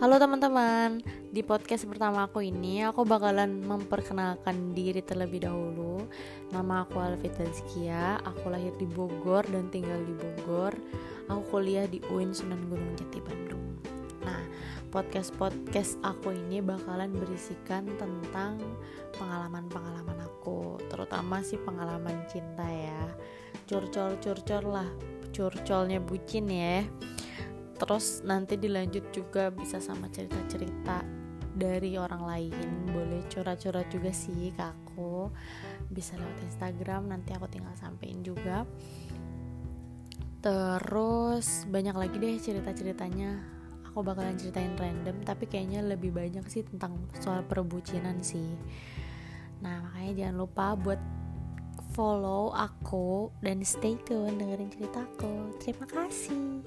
Halo teman-teman, di podcast pertama aku ini aku bakalan memperkenalkan diri terlebih dahulu. Nama aku Alvita Zkia, aku lahir di Bogor dan tinggal di Bogor. Aku kuliah di UIN Sunan Gunung Jati Bandung. Nah, podcast-podcast aku ini bakalan berisikan tentang pengalaman-pengalaman aku Terutama sih pengalaman cinta ya. Curcol-curcol lah, curcolnya bucin ya terus nanti dilanjut juga bisa sama cerita-cerita dari orang lain. Boleh curhat-curhat juga sih ke aku. Bisa lewat Instagram nanti aku tinggal sampein juga. Terus banyak lagi deh cerita-ceritanya. Aku bakalan ceritain random tapi kayaknya lebih banyak sih tentang soal perbucinan sih. Nah makanya jangan lupa buat follow aku dan stay tune dengerin ceritaku terima kasih